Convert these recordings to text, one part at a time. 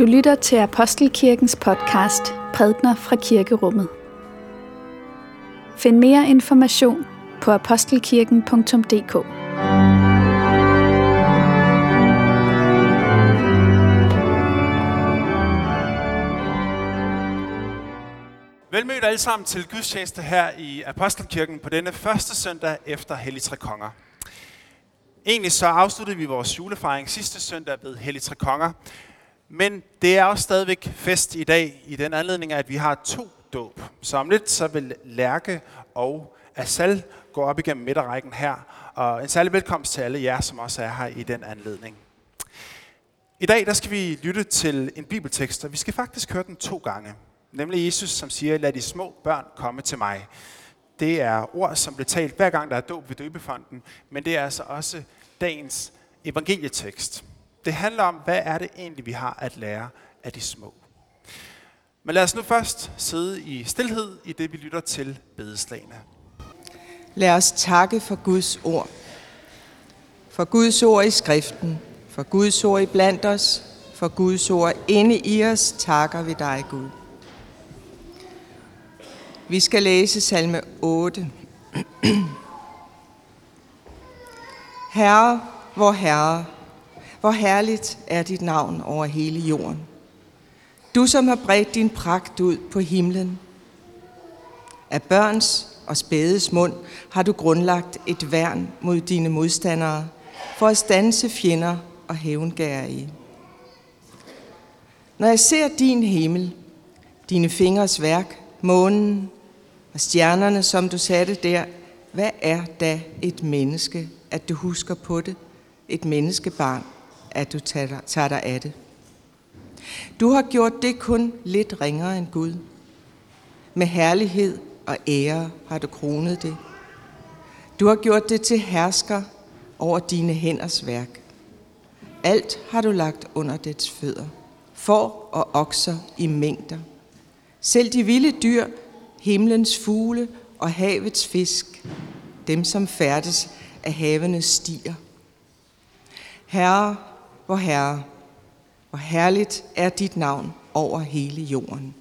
Du lytter til Apostelkirkens podcast Prædner fra Kirkerummet. Find mere information på apostelkirken.dk. Velmødt alle sammen til gudstjeneste her i Apostelkirken på denne første søndag efter Hellig Tre Konger. Egentlig så afsluttede vi vores julefejring sidste søndag ved Hellig Tre Konger, men det er også stadigvæk fest i dag i den anledning, at vi har to dåb. Så om lidt så vil Lærke og Asal gå op igennem midterrækken her, og en særlig velkomst til alle jer, som også er her i den anledning. I dag der skal vi lytte til en bibeltekst, og vi skal faktisk høre den to gange. Nemlig Jesus, som siger, lad de små børn komme til mig. Det er ord, som bliver talt hver gang, der er dåb ved døbefonden, men det er altså også dagens evangelietekst. Det handler om, hvad er det egentlig, vi har at lære af de små. Men lad os nu først sidde i stillhed i det, vi lytter til bedeslagene. Lad os takke for Guds ord. For Guds ord i skriften, for Guds ord i blandt os, for Guds ord inde i os, takker vi dig, Gud. Vi skal læse salme 8. Herre, hvor Herre, hvor herligt er dit navn over hele jorden. Du, som har bredt din pragt ud på himlen. Af børns og spædes mund har du grundlagt et værn mod dine modstandere, for at stanse fjender og hævngærige. Når jeg ser din himmel, dine fingers værk, månen og stjernerne, som du satte der, hvad er da et menneske, at du husker på det? Et menneskebarn, at du tager dig af det. Du har gjort det kun lidt ringere end Gud. Med herlighed og ære har du kronet det. Du har gjort det til hersker over dine hænders værk. Alt har du lagt under dets fødder. For og okser i mængder. Selv de vilde dyr, himlens fugle og havets fisk, dem som færdes af havenes stier. Herre, hvor Herre, hvor herligt er dit navn over hele jorden.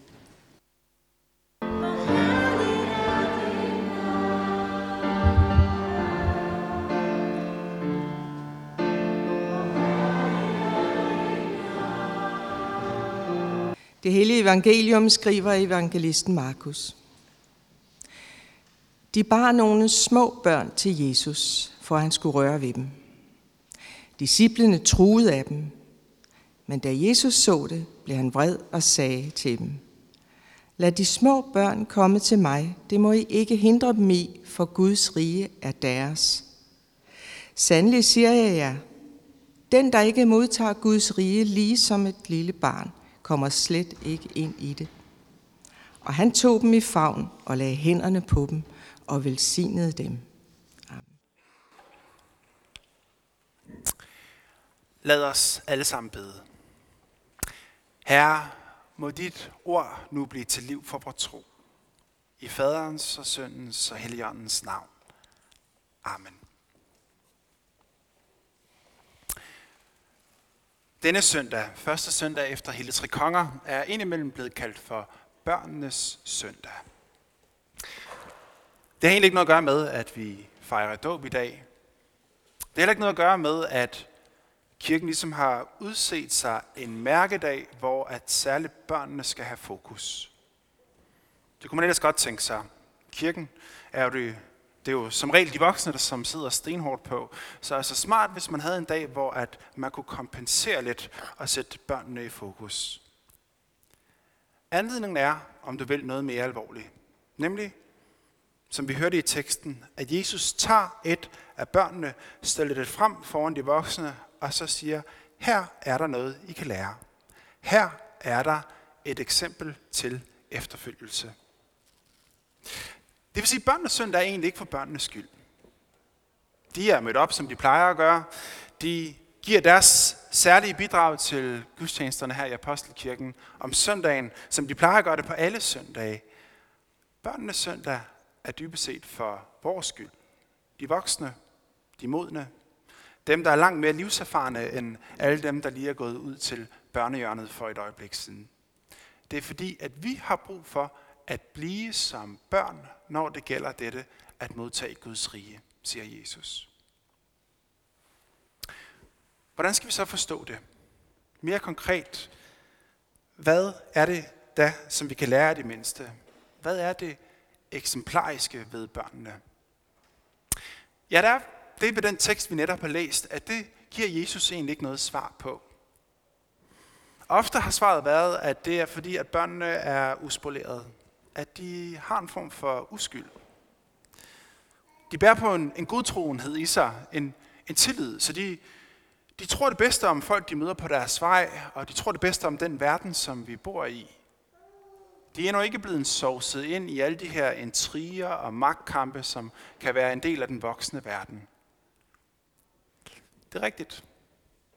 Det hellige evangelium skriver evangelisten Markus. De bar nogle små børn til Jesus, for han skulle røre ved dem. Disciplene truede af dem, men da Jesus så det, blev han vred og sagde til dem, Lad de små børn komme til mig, det må I ikke hindre dem i, for Guds rige er deres. Sandelig siger jeg jer, den der ikke modtager Guds rige lige som et lille barn, kommer slet ikke ind i det. Og han tog dem i favn og lagde hænderne på dem og velsignede dem. Lad os alle sammen bede. Herre, må dit ord nu blive til liv for vores tro. I faderens og søndens og helligåndens navn. Amen. Denne søndag, første søndag efter Hele Tre Konger, er indimellem blevet kaldt for børnenes søndag. Det har egentlig ikke noget at gøre med, at vi fejrer dåb i dag. Det har heller ikke noget at gøre med, at kirken ligesom har udset sig en mærkedag, hvor at særligt børnene skal have fokus. Det kunne man ellers godt tænke sig. Kirken er jo det, det er jo som regel de voksne, der som sidder stenhårdt på. Så altså smart, hvis man havde en dag, hvor at man kunne kompensere lidt og sætte børnene i fokus. Anledningen er, om du vil, noget mere alvorligt. Nemlig, som vi hørte i teksten, at Jesus tager et af børnene, stiller det frem foran de voksne og så siger, her er der noget, I kan lære. Her er der et eksempel til efterfølgelse. Det vil sige, at børnenes søndag er egentlig ikke for børnenes skyld. De er mødt op, som de plejer at gøre. De giver deres særlige bidrag til gudstjenesterne her i Apostelkirken om søndagen, som de plejer at gøre det på alle søndage. Børnenes søndag er dybest set for vores skyld. De voksne, de modne, dem, der er langt mere livserfarne end alle dem, der lige er gået ud til børnehjørnet for et øjeblik siden. Det er fordi, at vi har brug for at blive som børn, når det gælder dette at modtage Guds rige, siger Jesus. Hvordan skal vi så forstå det? Mere konkret, hvad er det da, som vi kan lære af det mindste? Hvad er det eksemplariske ved børnene? Ja, der er det ved den tekst, vi netop har læst, at det giver Jesus egentlig ikke noget svar på. Ofte har svaret været, at det er fordi, at børnene er uspolerede. At de har en form for uskyld. De bærer på en, en godtroenhed i sig, en, en tillid, så de, de tror det bedste om folk, de møder på deres vej, og de tror det bedste om den verden, som vi bor i. De er endnu ikke blevet sovset ind i alle de her intriger og magtkampe, som kan være en del af den voksne verden. Det er rigtigt.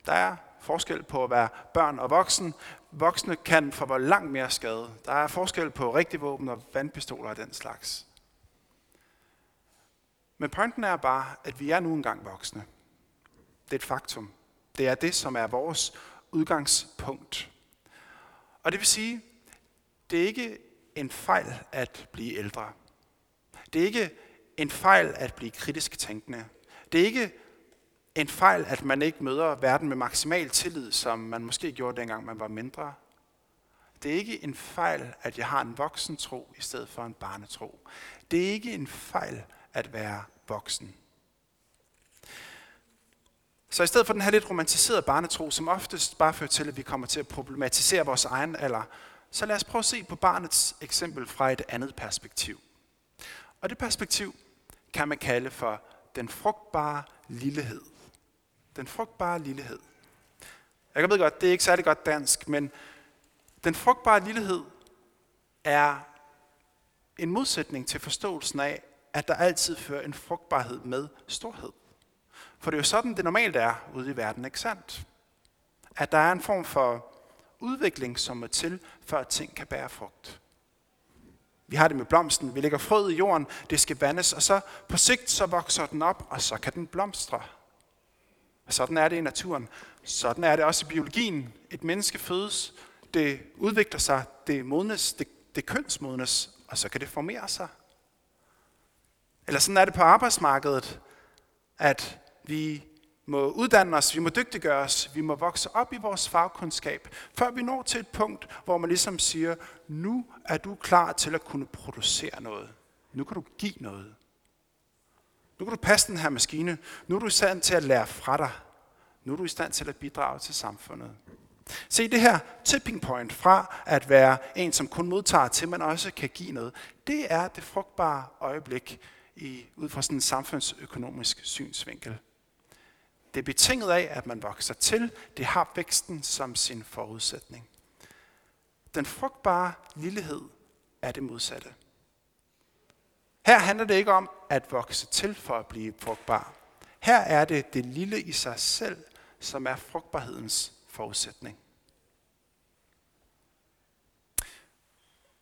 Der er forskel på at være børn og voksen. Voksne kan få langt mere skade. Der er forskel på rigtig våben og vandpistoler og den slags. Men pointen er bare, at vi er nu engang voksne. Det er et faktum. Det er det, som er vores udgangspunkt. Og det vil sige, det er ikke en fejl at blive ældre. Det er ikke en fejl at blive kritisk tænkende. Det er ikke en fejl, at man ikke møder verden med maksimal tillid, som man måske gjorde dengang man var mindre. Det er ikke en fejl, at jeg har en voksen tro i stedet for en barnetro. Det er ikke en fejl at være voksen. Så i stedet for den her lidt romantiserede barnetro, som oftest bare fører til, at vi kommer til at problematisere vores egen alder, så lad os prøve at se på barnets eksempel fra et andet perspektiv. Og det perspektiv kan man kalde for den frugtbare lillehed. Den frugtbare lillehed. Jeg ved godt, det er ikke særlig godt dansk, men den frugtbare lillehed er en modsætning til forståelsen af, at der altid fører en frugtbarhed med storhed. For det er jo sådan, det normalt er ude i verden, ikke sandt? At der er en form for udvikling, som er til, før ting kan bære frugt. Vi har det med blomsten. Vi lægger frøet i jorden, det skal vandes, og så på sigt så vokser den op, og så kan den blomstre. Sådan er det i naturen. Sådan er det også i biologien. Et menneske fødes, det udvikler sig, det modnes, det, det kønsmodnes, og så kan det formere sig. Eller sådan er det på arbejdsmarkedet, at vi må uddanne os, vi må dygtiggøre os, vi må vokse op i vores fagkundskab, før vi når til et punkt, hvor man ligesom siger, nu er du klar til at kunne producere noget. Nu kan du give noget. Nu kan du passe den her maskine. Nu er du i stand til at lære fra dig. Nu er du i stand til at bidrage til samfundet. Se det her tipping point fra at være en, som kun modtager, til man også kan give noget. Det er det frugtbare øjeblik i, ud fra sådan en samfundsøkonomisk synsvinkel. Det er betinget af, at man vokser til. Det har væksten som sin forudsætning. Den frugtbare lillehed er det modsatte. Her handler det ikke om at vokse til for at blive frugtbar. Her er det det lille i sig selv, som er frugtbarhedens forudsætning.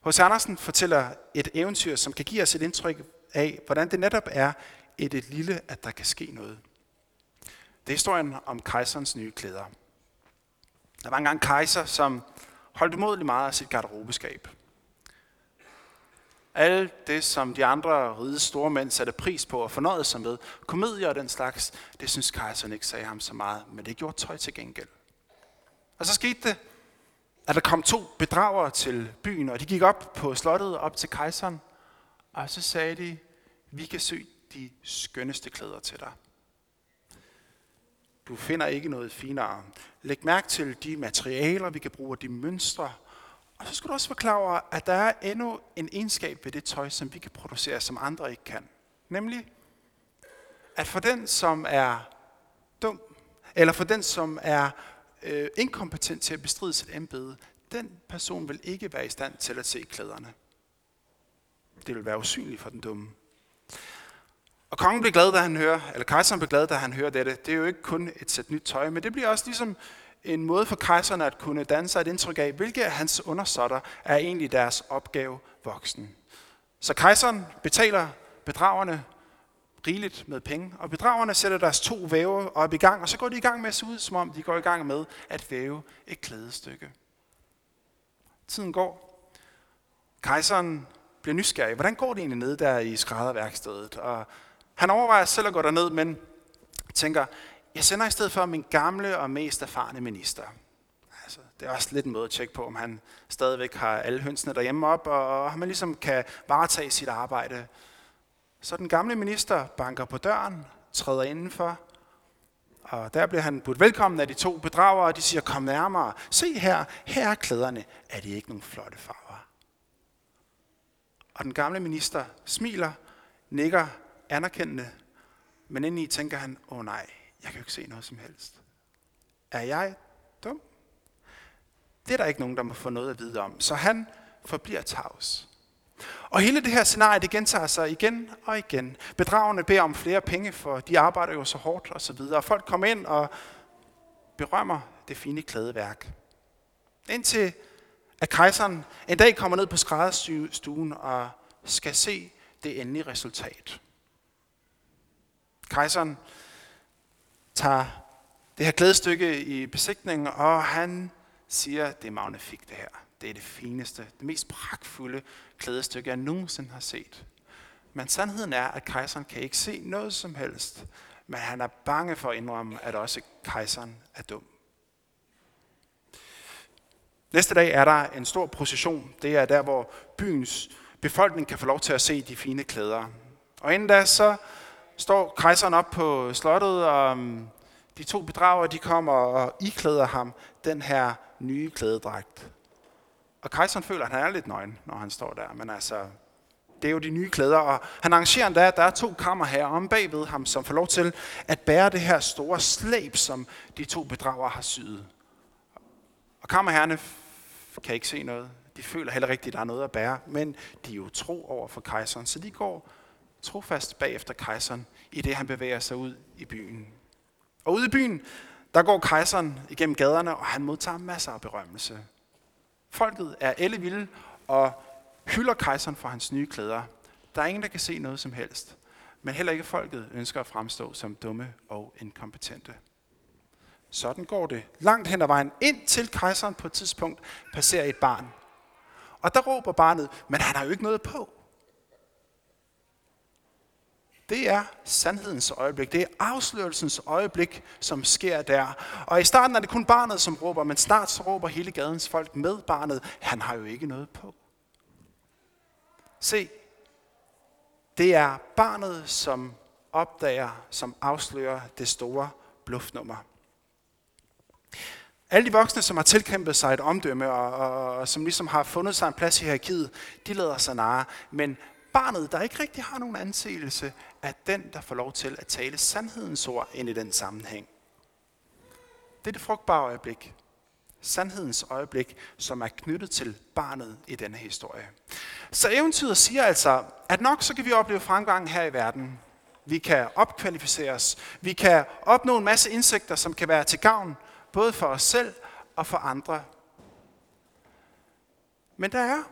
Hos Andersen fortæller et eventyr, som kan give os et indtryk af, hvordan det netop er et, et lille, at der kan ske noget. Det er historien om kejserens nye klæder. Der var engang en kejser, som holdt umådeligt meget af sit garderobeskab. Alt det, som de andre rige store mænd satte pris på og fornøjede sig med, komedier og den slags, det synes kejseren ikke sagde ham så meget, men det gjorde tøj til gengæld. Og så skete det, at der kom to bedragere til byen, og de gik op på slottet op til kejseren, og så sagde de, vi kan søge de skønneste klæder til dig. Du finder ikke noget finere. Læg mærke til de materialer, vi kan bruge, de mønstre. Og så skal du også forklare at der er endnu en egenskab ved det tøj, som vi kan producere, som andre ikke kan. Nemlig, at for den, som er dum, eller for den, som er øh, inkompetent til at bestride sit embede, den person vil ikke være i stand til at se klæderne. Det vil være usynligt for den dumme. Og kongen blev glad, da han hører, eller kejseren blev glad, da han hører dette. Det er jo ikke kun et sæt nyt tøj, men det bliver også ligesom en måde for kejseren at kunne danne sig et indtryk af, hvilke af hans undersåtter er egentlig deres opgave voksen. Så kejseren betaler bedragerne rigeligt med penge, og bedragerne sætter deres to væve op i gang, og så går de i gang med at se ud, som om de går i gang med at væve et klædestykke. Tiden går. Kejseren bliver nysgerrig. Hvordan går det egentlig nede der i skrædderværkstedet? Og han overvejer selv at gå derned, men tænker, jeg sender i stedet for min gamle og mest erfarne minister. Altså, det er også lidt en måde at tjekke på, om han stadigvæk har alle hønsene derhjemme op, og om han ligesom kan varetage sit arbejde. Så den gamle minister banker på døren, træder indenfor, og der bliver han budt velkommen af de to bedragere, og de siger, kom nærmere. Se her, her er klæderne. Er de ikke nogle flotte farver? Og den gamle minister smiler, nikker anerkendende, men indeni tænker han, åh oh, nej, jeg kan jo ikke se noget som helst. Er jeg dum? Det er der ikke nogen, der må få noget at vide om. Så han forbliver tavs. Og hele det her scenarie, det gentager sig igen og igen. Bedragerne beder om flere penge, for de arbejder jo så hårdt og så videre. Og folk kommer ind og berømmer det fine klædeværk. Indtil at kejseren en dag kommer ned på skrædderstuen og skal se det endelige resultat. Kejseren tager det her glædestykke i besigtningen, og han siger, det er magnifikt det her. Det er det fineste, det mest pragtfulde klædestykke, jeg nogensinde har set. Men sandheden er, at kejseren kan ikke se noget som helst, men han er bange for at indrømme, at også kejseren er dum. Næste dag er der en stor procession. Det er der, hvor byens befolkning kan få lov til at se de fine klæder. Og inden da, så står kejseren op på slottet, og mm, de to bedrager, de kommer og iklæder ham den her nye klædedragt. Og kejseren føler, at han er lidt nøgen, når han står der. Men altså, det er jo de nye klæder. Og han arrangerer endda, at der er to kammer her om bagved ham, som får lov til at bære det her store slæb, som de to bedrager har syet. Og kammerherrene kan ikke se noget. De føler heller ikke, at der er noget at bære, men de er jo tro over for kejseren, så de går trofast bagefter kejseren, i det han bevæger sig ud i byen. Og ude i byen, der går kejseren igennem gaderne, og han modtager masser af berømmelse. Folket er ellevilde og hylder kejseren for hans nye klæder. Der er ingen, der kan se noget som helst. Men heller ikke folket ønsker at fremstå som dumme og inkompetente. Sådan går det langt hen ad vejen, ind til kejseren på et tidspunkt passerer et barn. Og der råber barnet, men han har jo ikke noget på. Det er sandhedens øjeblik. Det er afslørelsens øjeblik, som sker der. Og i starten er det kun barnet, som råber, men snart så råber hele gadens folk med barnet. Han har jo ikke noget på. Se, det er barnet, som opdager, som afslører det store bluffnummer. Alle de voksne, som har tilkæmpet sig et omdømme, og, og, og som ligesom har fundet sig en plads i hierarkiet, de lader sig narre. Men barnet, der ikke rigtig har nogen anseelse, er den, der får lov til at tale sandhedens ord ind i den sammenhæng. Det er det frugtbare øjeblik. Sandhedens øjeblik, som er knyttet til barnet i denne historie. Så eventyret siger altså, at nok så kan vi opleve fremgang her i verden. Vi kan opkvalificeres. Vi kan opnå en masse indsigter, som kan være til gavn, både for os selv og for andre. Men der er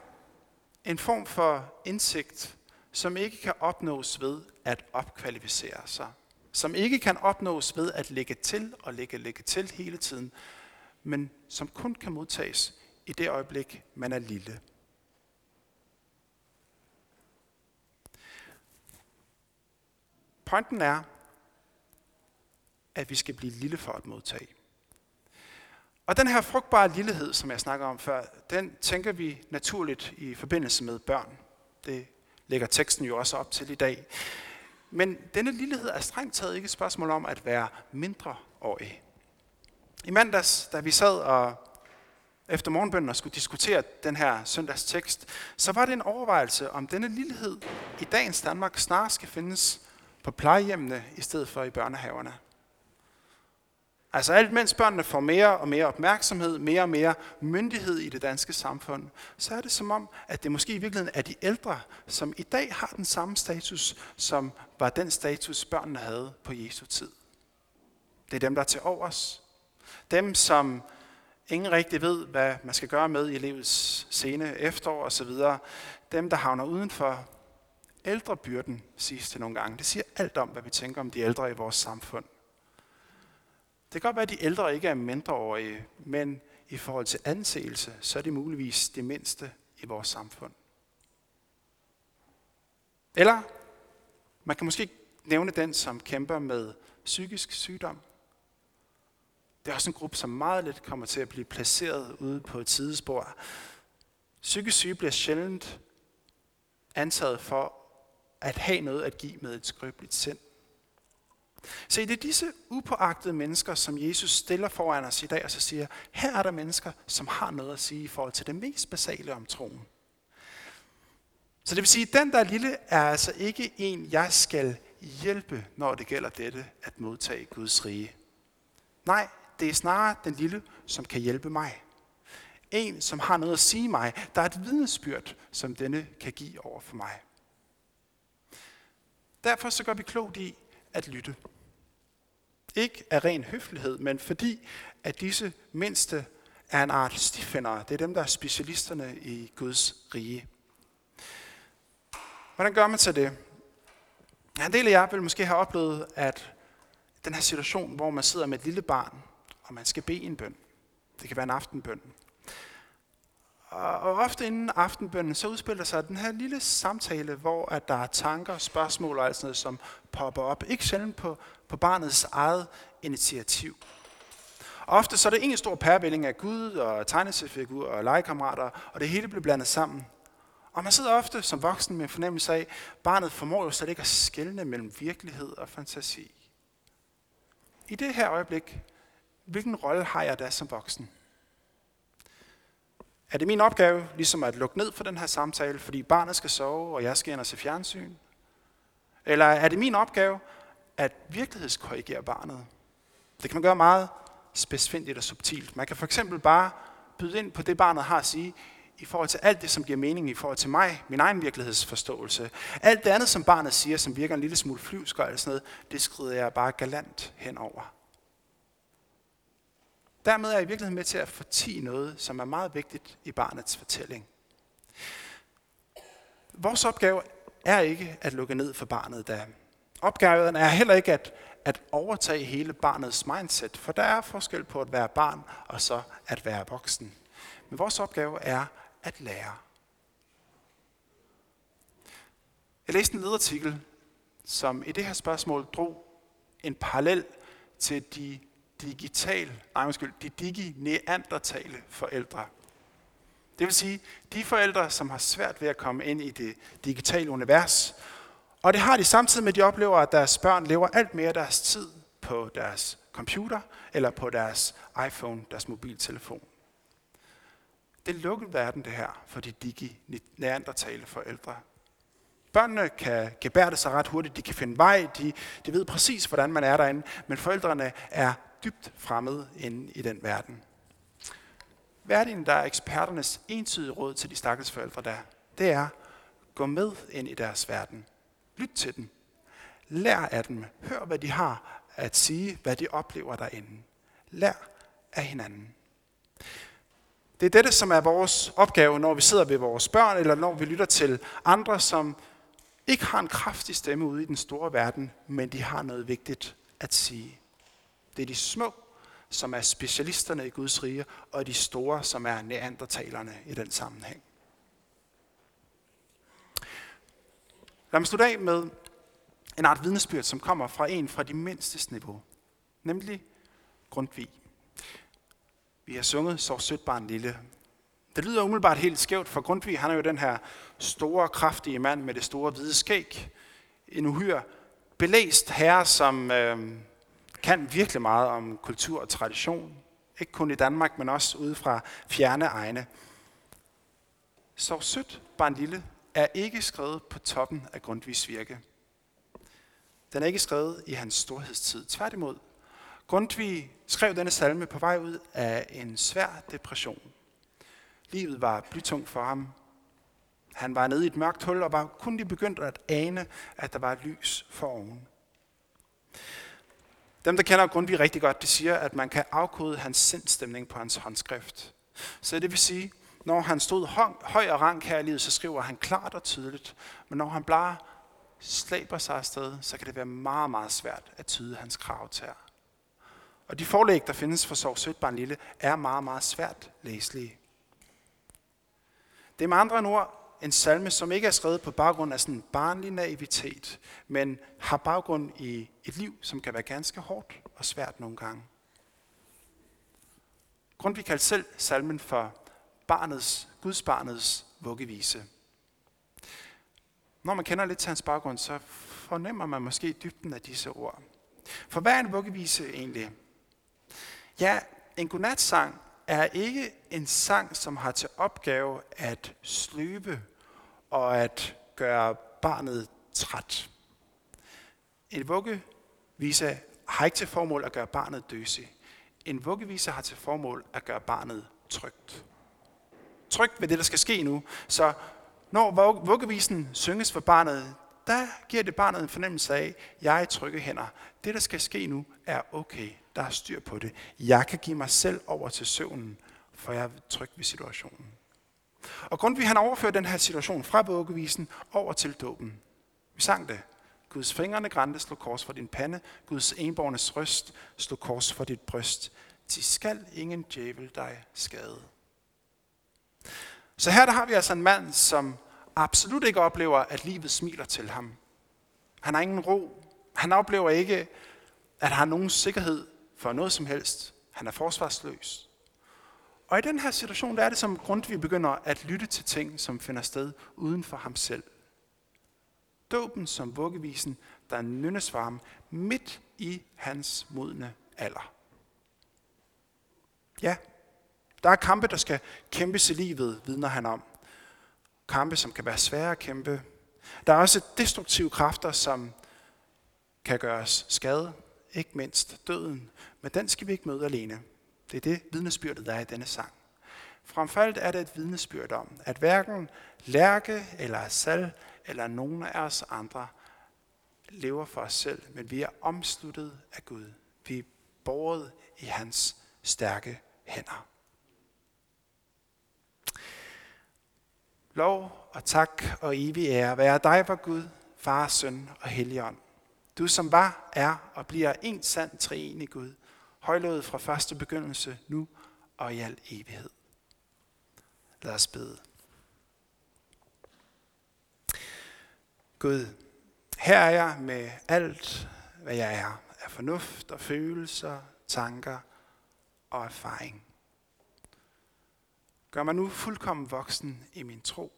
en form for indsigt, som ikke kan opnås ved at opkvalificere sig. Som ikke kan opnås ved at lægge til og lægge, lægge til hele tiden, men som kun kan modtages i det øjeblik, man er lille. Pointen er, at vi skal blive lille for at modtage. Og den her frugtbare lillehed, som jeg snakker om før, den tænker vi naturligt i forbindelse med børn. Det lægger teksten jo også op til i dag. Men denne lillehed er strengt taget ikke et spørgsmål om at være mindre årig. I mandags, da vi sad og efter morgenbønnen og skulle diskutere den her søndags tekst, så var det en overvejelse, om denne lillehed i dagens Danmark snarere skal findes på plejehjemmene i stedet for i børnehaverne. Altså alt mens børnene får mere og mere opmærksomhed, mere og mere myndighed i det danske samfund, så er det som om, at det måske i virkeligheden er de ældre, som i dag har den samme status, som var den status, børnene havde på Jesu tid. Det er dem, der er til overs. Dem, som ingen rigtig ved, hvad man skal gøre med i livets sene efterår osv. Dem, der havner udenfor. Ældrebyrden siges det nogle gange. Det siger alt om, hvad vi tænker om de ældre i vores samfund. Det kan godt være, at de ældre ikke er mindreårige, men i forhold til anseelse, så er de muligvis det mindste i vores samfund. Eller man kan måske nævne den, som kæmper med psykisk sygdom. Det er også en gruppe, som meget let kommer til at blive placeret ude på et sidespor. Psykisk syge bliver sjældent antaget for at have noget at give med et skrøbeligt sind. Se, det er disse upåagtede mennesker, som Jesus stiller foran os i dag, og så siger, her er der mennesker, som har noget at sige i forhold til det mest basale om troen. Så det vil sige, at den der lille er altså ikke en, jeg skal hjælpe, når det gælder dette at modtage Guds rige. Nej, det er snarere den lille, som kan hjælpe mig. En, som har noget at sige mig. Der er et vidnesbyrd, som denne kan give over for mig. Derfor så gør vi klogt i at lytte. Ikke af ren høflighed, men fordi at disse mindste er en art stifindere. Det er dem, der er specialisterne i Guds rige. Hvordan gør man så det? En del af jer vil måske have oplevet, at den her situation, hvor man sidder med et lille barn, og man skal bede en bøn. Det kan være en aftenbøn. Og ofte inden aftenbønnen, så udspiller sig den her lille samtale, hvor at der er tanker, spørgsmål og alt sådan noget, som popper op. Ikke sjældent på, på barnets eget initiativ. Ofte så er det en stor pærvælling af Gud og tegneseriefigur og legekammerater, og det hele bliver blandet sammen. Og man sidder ofte som voksen med en fornemmelse af, at barnet formår jo slet ikke at skelne mellem virkelighed og fantasi. I det her øjeblik, hvilken rolle har jeg da som voksen? Er det min opgave ligesom at lukke ned for den her samtale, fordi barnet skal sove, og jeg skal ind og se fjernsyn? Eller er det min opgave at virkelighedskorrigere barnet? Det kan man gøre meget specifikt og subtilt. Man kan for eksempel bare byde ind på det, barnet har at sige, i forhold til alt det, som giver mening i forhold til mig, min egen virkelighedsforståelse. Alt det andet, som barnet siger, som virker en lille smule flyvsk eller sådan noget, det skrider jeg bare galant henover. Dermed er jeg i virkeligheden med til at fortige noget, som er meget vigtigt i barnets fortælling. Vores opgave er ikke at lukke ned for barnet, da opgaven er heller ikke at, at overtage hele barnets mindset, for der er forskel på at være barn og så at være voksen. Men vores opgave er at lære. Jeg læste en lederartikel, som i det her spørgsmål drog en parallel til de digital, nej, undskyld, de digi-neandertale forældre. Det vil sige, de forældre, som har svært ved at komme ind i det digitale univers, og det har de samtidig med, at de oplever, at deres børn lever alt mere af deres tid på deres computer eller på deres iPhone, deres mobiltelefon. Det er lukket verden, det her, for de digi-neandertale forældre. Børnene kan gebærde sig ret hurtigt, de kan finde vej, de, de ved præcis, hvordan man er derinde, men forældrene er dybt fremmede inde i den verden. Hvad er det, der er eksperternes entydige råd til de stakkels forældre der? Det er, gå med ind i deres verden. Lyt til dem. Lær af dem. Hør, hvad de har at sige, hvad de oplever derinde. Lær af hinanden. Det er dette, som er vores opgave, når vi sidder ved vores børn, eller når vi lytter til andre, som ikke har en kraftig stemme ude i den store verden, men de har noget vigtigt at sige. Det er de små, som er specialisterne i Guds rige, og de store, som er neandertalerne i den sammenhæng. Lad mig slutte af med en art vidnesbyrd, som kommer fra en fra de mindste niveau, nemlig Grundtvig. Vi har sunget Så sødt barn lille. Det lyder umiddelbart helt skævt, for Grundtvig han er jo den her store, kraftige mand med det store hvide skæg. En uhyre belæst herre, som øh, kan virkelig meget om kultur og tradition. Ikke kun i Danmark, men også ude fra fjerne egne. Så sødt, barn lille, er ikke skrevet på toppen af Grundtvigs virke. Den er ikke skrevet i hans storhedstid. Tværtimod, Grundtvig skrev denne salme på vej ud af en svær depression. Livet var blytungt for ham. Han var nede i et mørkt hul og var kun lige begyndt at ane, at der var et lys for oven. Dem, der kender Grundtvig rigtig godt, de siger, at man kan afkode hans sindstemning på hans håndskrift. Så det vil sige, Når han stod høj og rank her i livet, så skriver han klart og tydeligt. Men når han bare slæber sig afsted, så kan det være meget, meget svært at tyde hans krav til Og de forlæg, der findes for Sov Sødt Barn Lille, er meget, meget svært læselige. Det er med andre ord en salme, som ikke er skrevet på baggrund af sådan en barnlig naivitet, men har baggrund i et liv, som kan være ganske hårdt og svært nogle gange. Grundtvig kaldte selv salmen for barnets, Guds barnets vuggevise. Når man kender lidt til hans baggrund, så fornemmer man måske dybden af disse ord. For hvad er en vuggevise egentlig? Ja, en godnatsang er ikke en sang, som har til opgave at sløbe og at gøre barnet træt. En vuggevise har ikke til formål at gøre barnet døsig. En vuggevise har til formål at gøre barnet trygt. Trygt ved det, der skal ske nu. Så når vuggevisen synges for barnet, der giver det barnet en fornemmelse af, jeg er i trygge hænder. Det, der skal ske nu, er okay. Der er styr på det. Jeg kan give mig selv over til søvnen, for jeg er tryg ved situationen. Og Grundtvig han overfører den her situation fra bukkevisen over til dåben. Vi sang det. Guds fingrene grænte slog kors for din pande, Guds enbornes røst slog kors for dit bryst. Til skal ingen djævel dig skade. Så her der har vi altså en mand, som absolut ikke oplever, at livet smiler til ham. Han har ingen ro. Han oplever ikke, at han har nogen sikkerhed for noget som helst. Han er forsvarsløs. Og i den her situation, der er det som grund, vi begynder at lytte til ting, som finder sted uden for ham selv. Dåben som vuggevisen, der nynnes for ham midt i hans modne alder. Ja, der er kampe, der skal kæmpes i livet, vidner han om. Kampe, som kan være svære at kæmpe. Der er også destruktive kræfter, som kan gøre os skade, ikke mindst døden. Men den skal vi ikke møde alene. Det er det vidnesbyrdet, der er i denne sang. Frem alt er det et vidnesbyrd om, at hverken Lærke eller Sal eller nogen af os andre lever for os selv, men vi er omsluttet af Gud. Vi er båret i hans stærke hænder. Lov og tak og evig ære være dig, for Gud, Far, Søn og Helligånd. Du som var, er og bliver en sand treenig Gud, højlået fra første begyndelse, nu og i al evighed. Lad os bede. Gud, her er jeg med alt, hvad jeg er, af fornuft og følelser, tanker og erfaring. Gør mig nu fuldkommen voksen i min tro,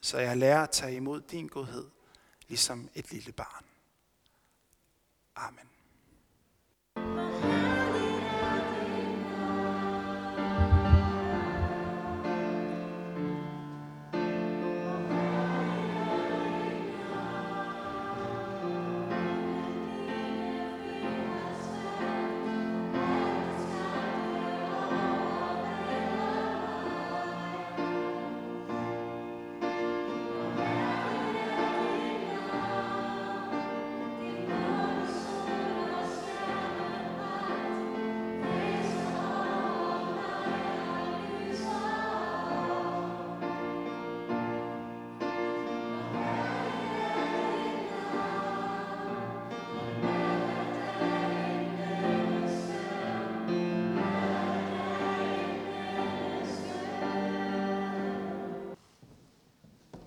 så jeg lærer at tage imod din godhed, ligesom et lille barn. Amen.